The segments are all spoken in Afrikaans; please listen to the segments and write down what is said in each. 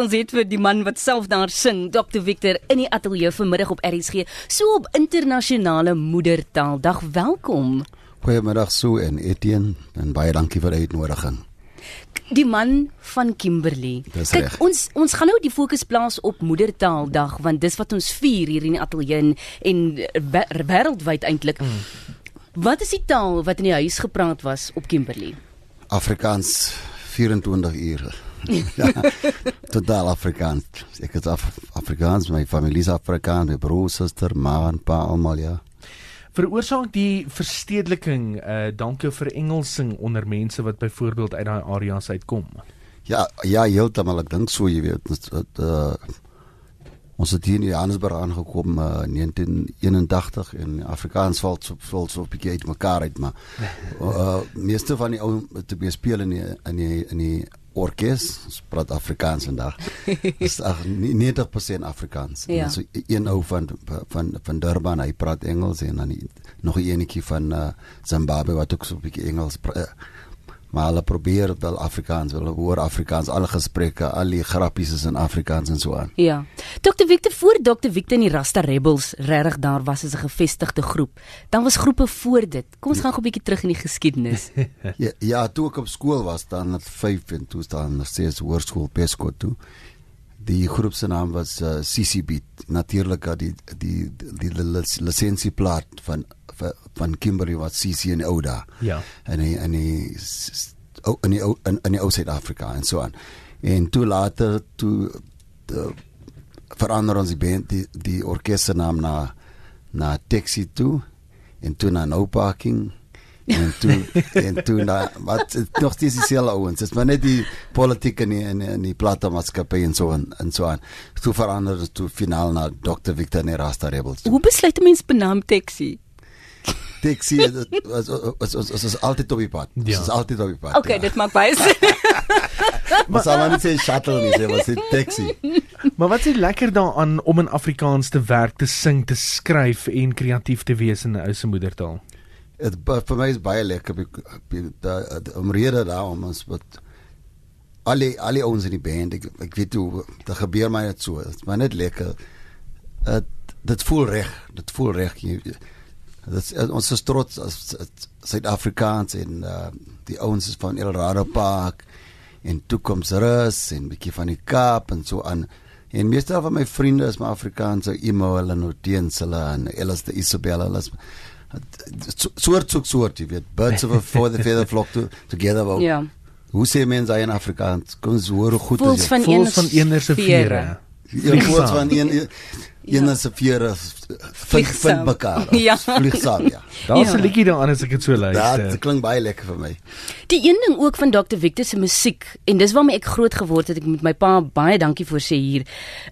Ons het vir die man wat self daar sing, Dr Victor in die ateljee vanmiddag op RSG, so op internasionale moedertaaldag. Welkom. Goeiemiddag Sue en Etienne en baie dankie vir die uitnodiging. Die man van Kimberley. Dis Kyk, reg. ons ons gaan nou die fokus plaas op moedertaaldag want dis wat ons vier hier in die ateljee en, en wê- wêreldwyd eintlik. Mm. Wat is die taal wat in die huis gepraat was op Kimberley? Afrikaans 24 ure. ja, totaal Afrikaans. Ek is Af Afrikaans, my familie is Afrikaans, my broer, suster, ma en pa almal ja. Veroorsaak die verstedeliking uh dalk jou verengelsing onder mense wat byvoorbeeld uit daai areas uitkom. Ja, ja, heeltemal ek dink so jy weet. Dit, uh, ons het hier in Johannesburg aangekom uh, 1981 en Afrikaans val so val so 'n bietjie uit mekaar uit, maar uh, meeste van die ou te bespeel in die in die in die orkes, ons praat Afrikaans vandag. Is ag nie- 90% Afrikaans. Ja. En so een ou van van van Durban, hy praat Engels en dan die, nog 'n enetjie van uh, Zimbabwe wat ook so 'n bietjie Engels praat. Maar hulle probeer wel Afrikaans, hulle hoor Afrikaans, alle gesprekke, al die grappies is in Afrikaans en so aan. Ja. Dr Victor voor Dr Victor en die Rasta Rebels regtig daar was as 'n gevestigde groep. Dan was groepe voor dit. Kom ons gaan gou 'n bietjie terug in die geskiedenis. Ja, ja, toe ek op skool was, dan het 5 en toe staan nog steeds hoërskool Pesco toe. Die groep se naam was uh, CCB. Natuurlik uh, die die die, die lic- lisensieplaat van van- Kimberley wat CC en Ouda. Ja. en die, en die in die ou- in, in die ou Suid-Afrika en so aan. En toe later toe de, verander ons die band die die orkes se naam na na Taxi toe en toe na No Parking en toe en toe na wat nog steeds dieselfde ouens. Dit is maar net die politiek en die en, die- en die platte maatskappy en so aan en so aan. Toe verander dit toe finaal na Dr Victor Nerasta Rebels. toe. Hoe besluit 'n mens benaam taxi? Taxi dit was was was was is altyd op die pad. Dit Ja. is altyd op die pad. Okay, ja. dit maak baie sin. Maar sal maar nie sê shuttle nie, sê was dit taxi. Maar wat is lekker daaraan om in Afrikaans te werk, te sing, te skryf en kreatief te wees in 'n ou se moedertaal? Dit vir my is baie lekker da- omrede daarom ons wat al die al die ouens in die band ek, ek weet hoe dit gebeur my net so dit is maar net lekker dit dit voel reg dit voel reg jy- dit is- ons is trots as as Suid-Afrikaans en uh, die ouens is van Eldorado Park en toekomsrus en bietjie van die Kaap en so aan. En meeste van my vriende is maar Afrikaanse emo hulle noteens hulle en Elis de Isabella. Hulle is so- soort soort soort jy weet birds of a feather flock to, together well, ja. hoe sê mense in Afrikaans? Kom ons hoor hoe goed is van jy? Voels van eener se vere. Een woord van een een Ja. is 'n vier Vlieg vind vind mekaar Ja. vlieg saam ja Daar's Ja. 'n liedjie daaraan as ek dit so luister. dit klink baie lekker vir my Die een ding ook van Dr Victor se musiek en dis waarmee ek groot geword het, ek moet my pa baie dankie vir sê hier,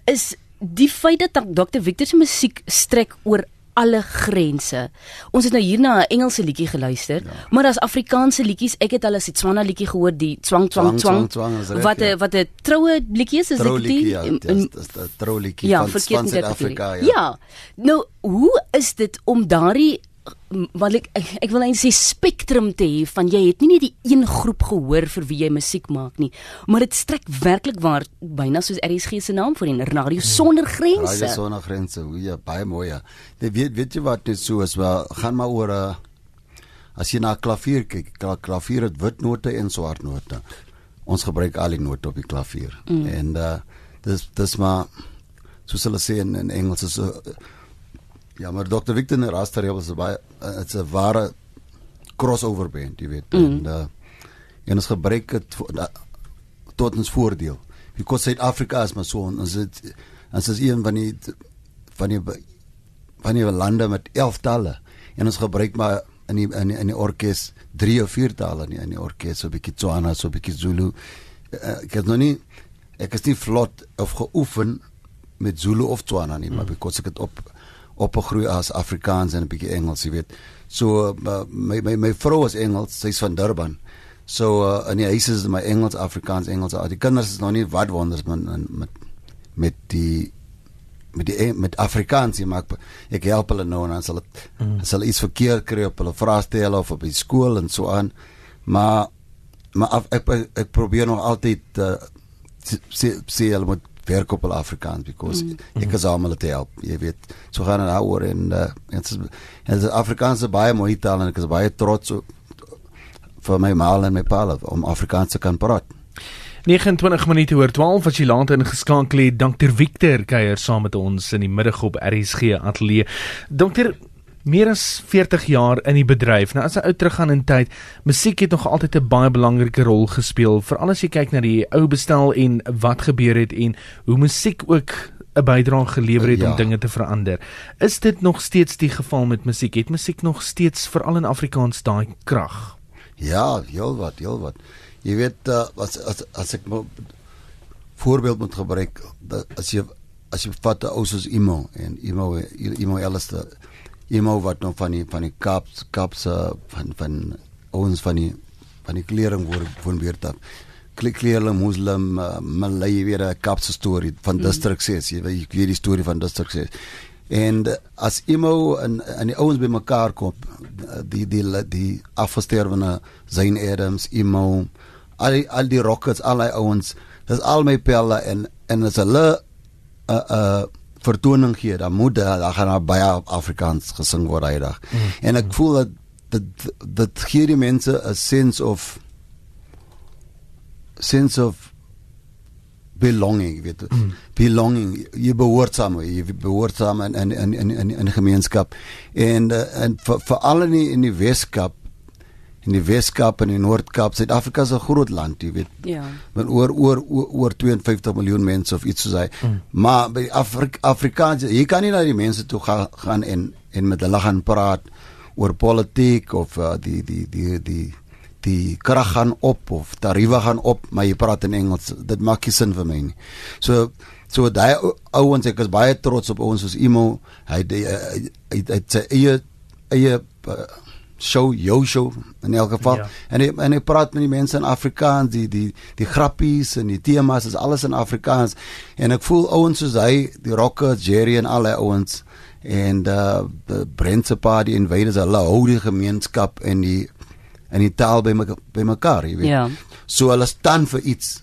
is die feit dat Dr Victor se musiek strek oor alle grense. Ons het nou hier na 'n Engelse liedjie geluister, ja. maar daar's Afrikaanse liedjies. Ek het al 'n Setswana liedjie gehoor, die Twang Twang Twang, Twang, Twang, wat 'n ja. wat 'n troue liedjie is, is dit die? ja dis 'n trouliedjie ja, van verkeerd van Suid-Afrika ja. ja. Nou, hoe is dit om daardie wat ek ek, wil net sê spektrum te hê van jy het nie net die een groep gehoor vir wie jy musiek maak nie, maar dit strek werklik waar byna soos RSG se naam voorheen, Radio Sonder Grense. Radio sonder grense. hoe Ja, baie mooi ja. Jy weet weet jy wat dit so is, wel gaan maar oor 'n uh, as jy na 'n klavier kyk, kla- klavier het wit note en swart note. Ons gebruik al die note op die klavier. Mm. En uh dis dis maar soos hulle sê in, in Engels is 'n ja, maar Dr. Victor Nerasta Rebels is baie uh, it's 'n ware crossover band, jy weet. Mm. En uh en ons gebruik dit da- tot ons voordeel. Because Suid-Afrika is maar so ons het ons is een van die van die van die lande met 11 tale en ons gebruik maar in die in die, in die orkes 3 of 4 tale in die, in die orkes so 'n bietjie Tswana, so 'n bietjie Zulu. Uh, ek het nog nie ek is nie vlot of geoefen met Zulu of Tswana nie, maar because ek het op opgegroei as Afrikaans en 'n bietjie Engels, jy weet. So uh, my my my vrou is Engels, sy's van Durban. So uh, in die huis is my Engels, Afrikaans, Engels. Die kinders is nog nie wat wonders met met met die met die Eng- met Afrikaans jy maak ek help hulle nou en dan sal dit mm. sal iets verkeerd kry op hulle vraestelle of op die skool en so aan maar maar af, ek, ek ek probeer nog altyd uh, sê sê hulle moet werk op hulle Afrikaans because mm. ek is almal te help. Jy weet, so gaan dit oor en uh, dit is dit is Afrikaans is baie mooi taal en ek is baie trots op vir my ma en my pa om Afrikaans te kan praat. 29 minute oor 12 as jy laat ingeskakel het. Dr Victor kuier saam met ons in die middag op RSG ateljee. Dokter meer as 40 jaar in die bedryf. Nou as jy ou teruggaan in tyd, musiek het nog altyd 'n baie belangrike rol gespeel, veral as jy kyk na die ou bestel en wat gebeur het en hoe musiek ook 'n bydrae gelewer het ja. om dinge te verander. Is dit nog steeds die geval met musiek? Het musiek nog steeds veral in Afrikaans daai krag? Ja, heel wat, heel wat. Jy weet uh, as as as ek voorbeeld moet gebruik, as jy as jy vat 'n ou soos Imo en Imo Imo Elster iemand wat nog van die van die kaps kaps van van ons van die van die klering word van weer dat klering muslim uh, malay weer 'n kaps storie van mm. district 6 jy weet die storie van district 6 en as imo en en die ouens bymekaar kom die die die afsterwene Zain Adams imo al al die rockets al die ouens dis al my pelle en en as hulle 'n uh, uh, vertoning gee, dan moet daar gaan daar baie Afrikaans gesing word daai dag. Mm. En ek voel dat dat dat gee die mense 'n sense of sense of belonging, weet. Mm. Belonging, jy behoort saam, jy behoort saam in in in in 'n gemeenskap. En uh, en vir vir al in die, in die Weskaap in die Weskaap en die Noord-Kaap. Suid-Afrika is 'n groot land, jy weet. Ja. Met oor oor oor 52 miljoen mense of iets soos hy. Mm. Maar by Afri Afrikaans, jy kan nie na die mense toe ga, gaan en en met hulle gaan praat oor politiek of uh, die die die die die krag gaan op of tariewe gaan op, maar jy praat in Engels. Dit maak nie sin vir my nie. So so daai ouens ek is baie trots op ons soos Imo. Hy hy hy sy eie eie uh, show jou show in elk geval ja. en hy, en hy praat met die mense in Afrikaans die die die grappies en die temas is alles in Afrikaans en ek voel ouens soos hy die rockers Jerry en al die ouens en uh die Brentse party en wyde is hulle hou die gemeenskap en die en die taal by my, by mekaar jy weet ja. so hulle staan vir iets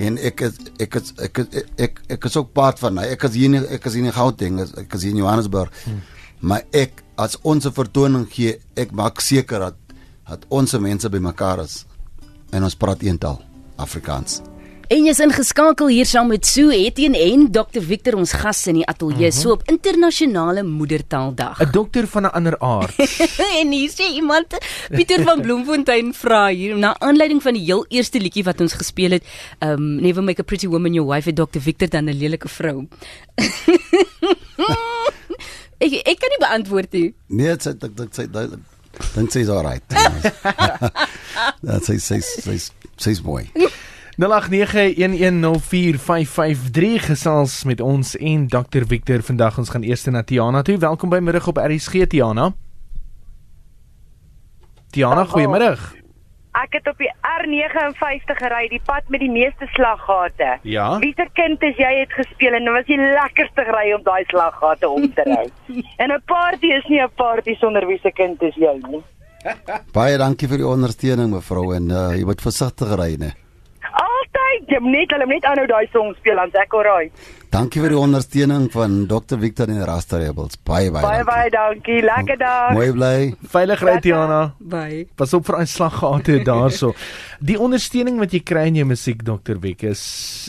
en ek is, ek is, ek is, ek ek, ek is ook part van ek is hier ek is hier in Gauteng ek is hier in Johannesburg hmm. Maar ek as ons 'n vertoning gee, ek maak seker dat dat ons mense bymekaar is en ons praat een taal, Afrikaans. En jy's ingeskakel hier saam met Sue Etienne en Dr Victor ons gas in die ateljee uh -huh. so op internasionale moedertaaldag. 'n Dokter van 'n ander aard. en hier sê iemand Pieter van Bloemfontein vra hier na aanleiding van die heel eerste liedjie wat ons gespeel het, um Never Make a Pretty Woman Your Wife, Dr Victor dan 'n lelike vrou. Ek ek kan nie beantwoord nie. Nee, dit dit dit sê duidelik. Dink sy's alright. Dat sy sê sy sy's mooi. 0891104553 gesels met ons en Dr Victor vandag ons gaan eers na Tiana toe. Welkom by middag op RSG Tiana. Tiana, goeiemiddag. Ek het op die R59 gery, die pad met die meeste slaggate. Ja. Wieter kind is jy het gespeel en dit was die lekkerste ry om daai slaggate om te ry. en 'n party is nie 'n party sonder wie se kind is jy nie. Baie dankie vir die ondersteuning mevrou en uh, jy moet versigtig ry, né? Jy moet net hulle net aanhou daai song speel dan ek alraai. Dankie vir die ondersteuning van Dr Victor en Rasta Rebels. Baie baie. Baie baie dankie. Lekker dag. Mooi bly. Veilig ry Tiana. Bye. Pas op vir daai slaggate daarso. Die ondersteuning wat jy kry in jou musiek Dr Vic is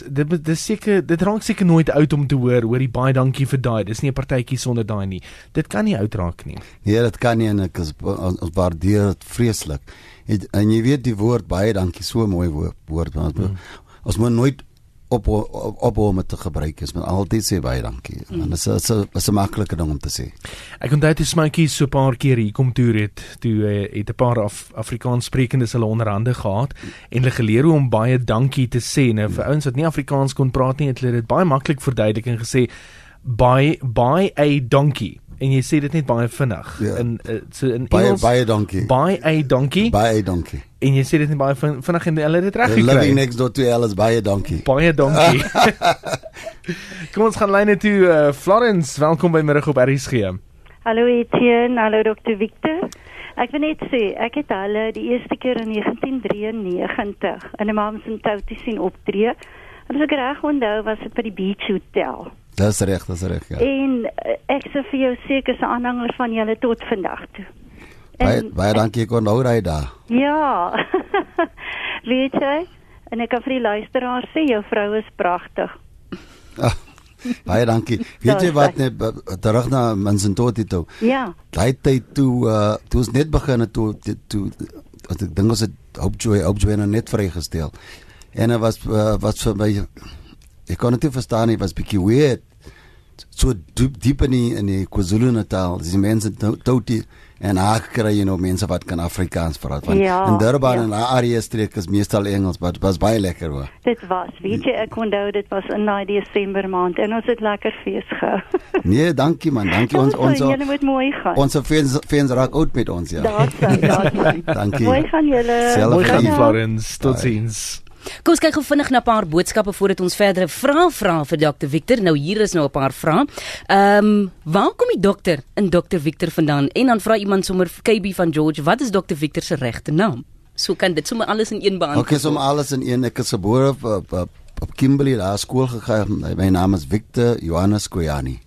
dit dis seker dit raak seker nooit oud om te hoor. Hoorie baie dankie vir daai. Dis nie 'n partytjie sonder daai nie. Dit kan nie oud raak nie. Nee, dit kan nie en ek is ons waardeer dit vreeslik. En, en jy weet die woord baie dankie so mooi woord. woord mm. Ons moet nooit op op op om te gebruik is met altyd sê baie dankie. Mm. En dit is is 'n is 'n maklike ding om te sê. Ek onthou dit smakie so 'n paar keer hier kom toe het toe uh, het 'n paar af Afrikaans sprekendes hulle onderhande gehad en hulle geleer hoe om baie dankie te sê. Nou vir mm. ouens wat nie Afrikaans kon praat nie, het hulle dit baie maklik verduidelik en gesê by by a donkey en jy sê dit net baie vinnig. Ja. in uh, so in baie, Engels baie dankie. baie a donkey baie dankie. En jy sê dit net baie vinnig en hulle het dit reg gekry living next door to Alice baie dankie. Baie dankie. Kom ons gaan lyne toe uh, Florence. Welkom by middag op RSG hallo Etienne. Hallo Dr Victor. Ek wil net sê, ek het hulle die eerste keer in 1993 in 'n Mams en Toutie sien optree. As ek reg onthou, was dit by die Beach Hotel. Dis reg, dis reg ja. En uh, ek sê vir jou seker se aanhanger van julle tot vandag toe. Baie En- baie dankie kon nou ry daar. Ja. Weet jy? En ek kan vir die luisteraars sê jou vrou is pragtig. Ah, baie dankie. Weet jy wat net terug na Mansentoti toe. Ja. Daai tyd toe uh toe ons net begin het toe toe, toe ek dink ons het Hope Joy Hope Joy nou net vrygestel. En dit was uh, wat vir my ek kon dit verstaan nie, was bietjie weird. So diep diep in die, in die KwaZulu-Natal, dis die mense to- Toti en haar kry jy nou mense wat kan Afrikaans praat. Want Ja, in Durban ja. en daai area streek is meestal Engels, maar dit was baie lekker hoor. Dit was, weet jy, ek onthou dit was in daai Desember maand en ons het lekker fees gehou. Nee, dankie man, dankie ons ons julle moet mooi gaan. ons fans fans raak oud met ons ja. Daar sien, daar sien. Dankie. Mooi gaan julle. Mooi gaan. Florence. Totsiens. Kom ons kyk gou vinnig na 'n paar boodskappe voordat ons verdere vrae vra vir Dr Victor. Nou hier is nou 'n paar vrae. Ehm, um, waar kom die dokter in Dr Victor vandaan? En dan vra iemand sommer KB van George, wat is Dr Victor se regte naam? So kan dit sommer alles in een beantwoord. Okay, so om alles in een ek is gebore op op, op, op Kimberley daar skool gegaan. My naam is Victor Johannes Koyani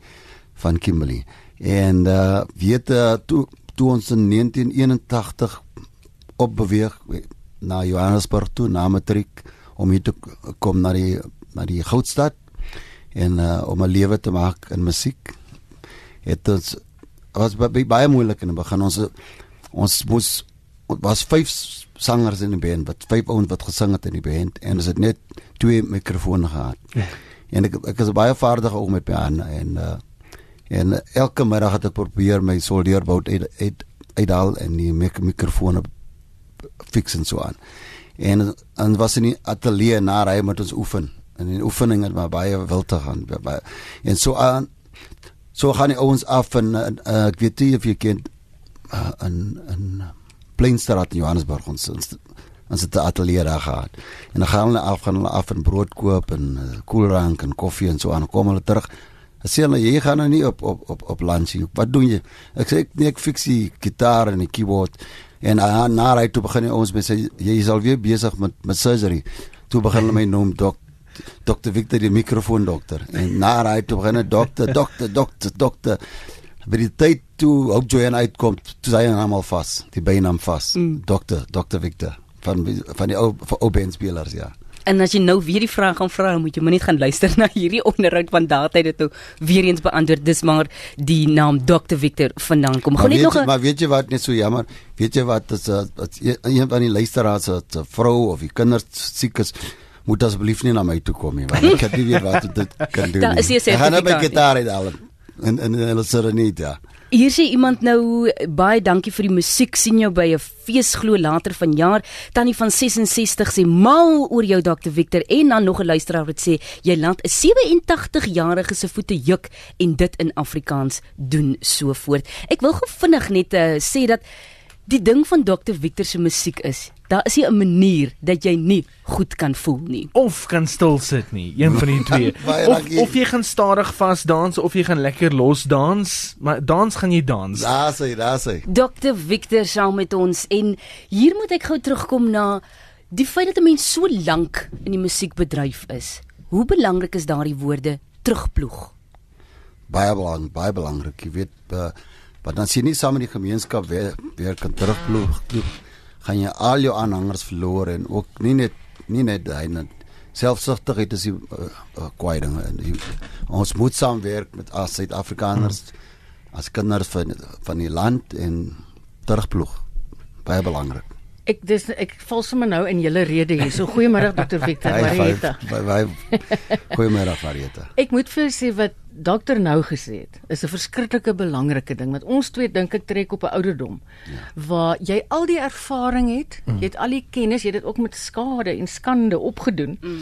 van Kimberley. En uh weet uh, toe toe ons in 1981 opbeweeg na Johannesburg toe na matriek om hier te kom na die na die goudstad en uh, om 'n lewe te maak in musiek. Het ons was ba- ba- baie moeilik in die begin. Ons ons moes was vyf sangers in die band, wat vyf ouens wat gesing het in die band en ons het net twee mikrofone gehad. En ek ek is baie vaardig ook met piano en uh, en elke middag het ek probeer my soldeerbout uit uit uithaal en die mik mikrofone fix en so aan. En en was in die ateljee na hy met ons oefen. En die oefening het maar baie wil te gaan. Baie, en so aan so gaan die ouens af en uh, uh, ek weet nie of jy ken uh, in in Pleinstraat in Johannesburg ons ons ons het 'n ateljee daar gehad. En dan gaan hulle af gaan hulle af en brood koop en uh, koelrank en koffie en so aan. Kom hulle terug. Ek sê hulle jy gaan nou nie op op op op lunch nie. Wat doen jy? Ek sê ek nee ek fix die gitaar en die keyboard. En uh, na hy toe begin ons met sê jy is al weer besig met met surgery. Toe begin hulle my noem dok Dr Victor die mikrofoon dokter. En na hy toe begin hy dokter dokter dokter dokter by die tyd toe ook Joanne uitkom, toe sy hom almal vas, die beenam vas. Mm. Dokter Dr Victor van van die ou van ou bandspelers ja. En as jy nou weer die vraag gaan vra, moet jy maar net gaan luister na hierdie onderhoud want daar het dit nou weer eens beantwoord. Dis maar die naam Dr Victor vandaan kom. Maar Gaan net nog jy, 'n maar weet jy wat net so jammer? Weet jy wat as as een een van die luisteraars se se vrou of die kinders siek is, moet asseblief nie na my toe kom nie, want ek kan nie weet wat dit kan doen. Daar nie. is nie 'n Ek gaan net sertifikaat nie. gitaar uithaal en en en hulle serenade ja. Hier sê iemand nou baie dankie vir die musiek. sien jou by 'n fees glo later vanjaar. Tannie van 66 sê mal oor jou Dr Victor en dan nog 'n luisteraar wat sê jy laat 'n 87-jarige se voete juk en dit in Afrikaans doen so voort. Ek wil gou vinnig net uh, sê dat die ding van Dr Victor se musiek is, daar is nie 'n manier dat jy nie goed kan voel nie. of kan stil sit nie, een van die twee. Of of jy gaan stadig vas dans of jy gaan lekker los dans, maar dans gaan jy dans. Daar sê, daar sê. Dr Victor saam met ons en hier moet ek gou terugkom na die feit dat 'n mens so lank in die musiekbedryf is. Hoe belangrik is daardie woorde terugploeg? baie belangrik, baie belangrik. Jy weet, uh, want dan sien jy nie saam met die gemeenskap weer weer kan terugploeg, ploeg, gaan jy al jou aanhangers verloor en ook nie net nie net hy net selfsugtigheid is die uh, uh, kwaai ding en die, ons moet saamwerk met as Suid-Afrikaners as kinders van van die land en terugploeg. Baie belangrik. Ek dis ek val sommer nou in julle rede hier. So goeiemôre Dr Victor Marieta. Baie baie goeiemôre Marieta. Ek moet vir sê wat dokter nou gesê het, is 'n verskriklike belangrike ding want ons twee dink ek trek op 'n ouderdom ja. waar jy al die ervaring het, mm. jy het al die kennis, jy het dit ook met skade en skande opgedoen. Mm.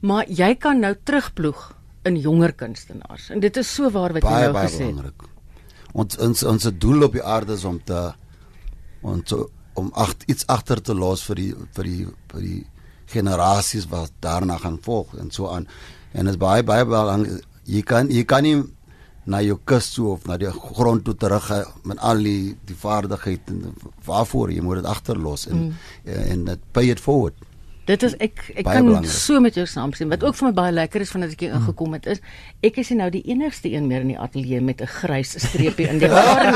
Maar jy kan nou terugploeg in jonger kunstenaars. En dit is so waar wat jy baie nou baie gesê het. belangrik. Ons ons ons doel op die aarde is om te om te, om agt iets agter te los vir die vir die vir die generasies wat daarna gaan volg en so aan. En dit is baie baie belangrik. Jy kan jy kan nie na jou kus toe of na die grond toe terug met al die die vaardigheid en waarvoor jy moet dit agterlos en mm. en dit pay it forward. Dit is ek ek Baie kan belangrik. so met jou saamstem. Wat ook vir my baie lekker is vandat ek hier ingekom het is ek is nou die enigste een meer in die ateljee met 'n grys streepie in die hare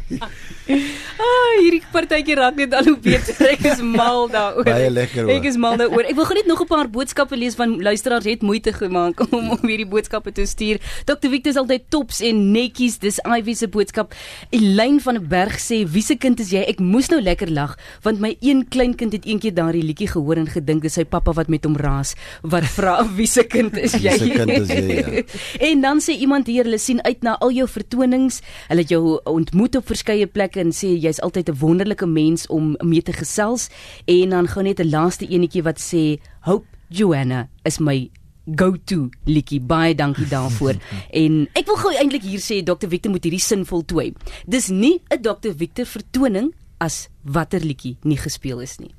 hierdie partytjie raak net al hoe beter. Ek is mal daaroor. Baie lekker, hoor. Ek is mal daaroor. Ek wil gou net nog 'n paar boodskappe lees van luisteraars het moeite gemaak om om hierdie boodskappe te stuur. Dr. Victor is altyd tops en netjies. Dis Ivy se boodskap. Elyn van der Berg sê: "Wie se kind is jy?" Ek moes nou lekker lag want my een kleinkind het eendag daardie liedjie gehoor en gedink dis sy pappa wat met hom raas. Wat vra wie se kind is jy? Wie se kind is jy, ja. en dan sê iemand hier, hulle sien uit na al jou vertonings. Hulle het jou ontmoet op verskeie plekke en sê jy's altyd 'n wonderlike mens om mee te gesels. En dan gou net 'n laaste enetjie wat sê Hope Joanna is my go-to liedjie. Baie dankie daarvoor. en ek wil gou eintlik hier sê Dr Victor moet hierdie sin voltooi. Dis nie 'n Dr Victor vertoning as watter liedjie nie gespeel is nie.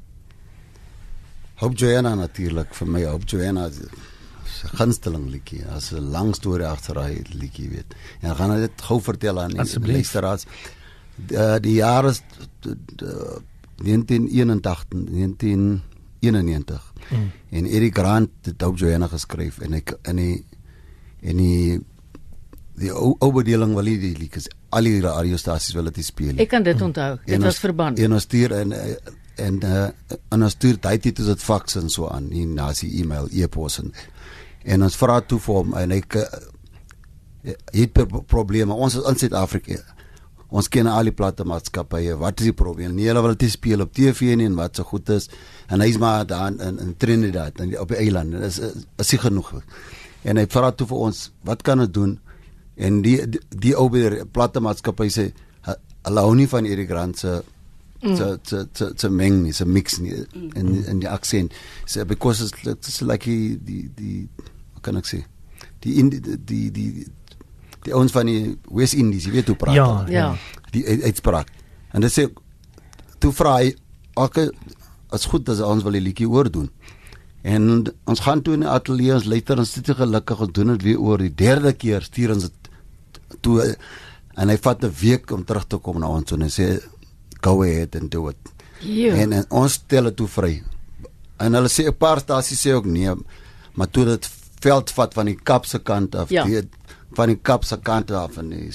Hope Joanna natuurlik vir my Hope Joanna gunsteling liedjie. As 'n lang storie agter daai liedjie weet. En gaan dit gou vertel aan die Asseblief. luisteraars. Die, die jaar is d- d- 1981 1991. Mm. En Eric Grant het Hope Joanna geskryf en ek in die en die die ou ou bedeling wil nie die liedjies al die radiostasies wil dit speel. Ek kan dit onthou. Dit En was verband. En ons stuur en eh, en uh, en ons stuur daai tyd is dit fax en so aan, nie na sy e-mail, e-pos en en ons vra toe vir hom en hy uh, het pro- probleme. Ons is in Suid-Afrika. Ons ken al die platte maatskappye. Wat is die probleem? Nee, hulle wil dit speel op TV nie en wat so goed is. En hy's maar daar in, in, in Trinidad in op die eiland. Dit is is, nie genoeg. En hy vra toe vir ons, wat kan ons doen? En die die, die ou by die platte maatskappy sê hu- hulle hou nie van Eric Grant se se se se se meng nie, se mix nie in in die aksent. So because it's, it's like die die die wat kan ek sê? Die in die die die die ons van die West Indies, jy weet hoe praat. Ja. Ja. Die uit- uitspraak. En dit sê toe vra hy okay, as goed as ons wil die liedjie oordoen. En ons gaan toe in die ateljee ons luister en sit gelukkig ons doen dit weer oor die derde keer stuur ons dit toe en hy vat 'n week om terug te kom na ons toe en hy sê go ahead and do it. Ja. En, en ons stel dit toe vry. En hulle sê 'n paar stasies sê ook nee, maar toe dit veld vat van die Kap se kant af, Ja. die van die Kap se kant af en die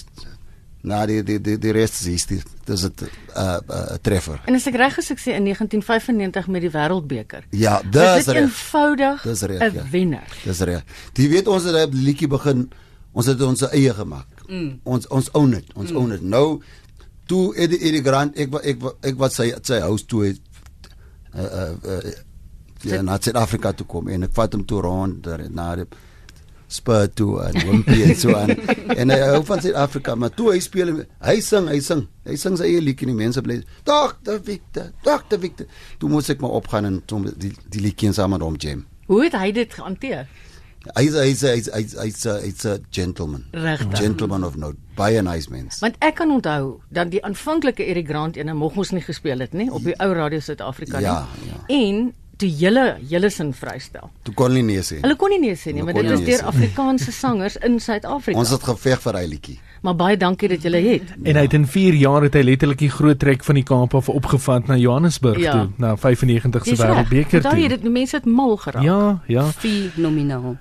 na die die die die res is die dis dit 'n uh, uh, treffer. En as ek reg is ek sê in 1995 met die Wêreldbeker. Ja, dis dit reg. eenvoudig Dis reg, 'n ja. wenner. Dis reg. Jy weet ons het daai liedjie begin, ons het ons eie gemaak. Mm. Ons ons own it, ons mm. own it. Nou toe Eddie Eddie Grant ek ek wa- ek wat sy sy huis toe het uh uh, uh ja, na Suid-Afrika toe kom en ek vat hom toe rond daar na die Spur toe en Wimpy en so aan. en hy hou van Suid-Afrika, maar toe hy speel hy sing, hy sing. Hy sing sy eie liedjie en die mense bly Dr. Victor, Dr. Victor. Toe moet ek maar opgaan en toe die die liedjie saam met hom jam. Hoe het hy dit gehanteer? Hy's hy's hy's hy's hy's a, hy's a gentleman. Regtig. Gentleman of note. Baie nice mens. Want ek kan onthou dat die aanvanklike Eric Grant ene moeg ons nie gespeel het nie op die ou Radio Suid-Afrika Ja, nie. ja. En toe julle julle sin vrystel. Toe kon hy nie sê. Hulle kon nie nee sê nie, Hulle maar dit nie is nee deur. Afrikaanse sangers in Suid-Afrika. Ons het geveg vir hy liedjie. Maar baie dankie dat julle het. En hy het in 4 jaar het hy letterlik die groot trek van die Kaap af opgevat na Johannesburg Ja. toe, na 95 se wêreldbeker Onthou jy toe. dit mense het mal geraak. Ja, ja. Fenomenaal.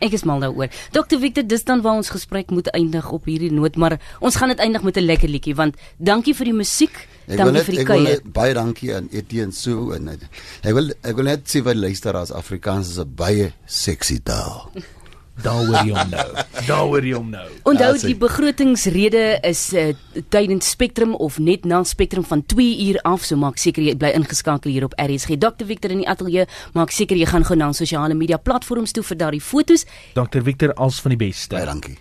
Ek is mal daaroor. Dr Victor, dis dan waar ons gesprek moet eindig op hierdie noot, maar ons gaan dit eindig met 'n lekker liedjie want dankie vir die musiek, Ek dankie net vir die ek wil kuier. net baie dankie aan Etienne Sue en ek wil ek wil net sê vir luisteraars Afrikaans is 'n baie sexy taal. Daaroor jy hom nou. Daaroor jy hom nou. Onthou die begrotingsrede is uh, tydens Spectrum of net na Spectrum van 2 uur af, so maak seker jy bly ingeskakel hier op RSG. Dr Victor in die ateljee, maak seker jy gaan gou na sosiale media platforms toe vir daardie fotos. Dr Victor als van die beste. Baie dankie.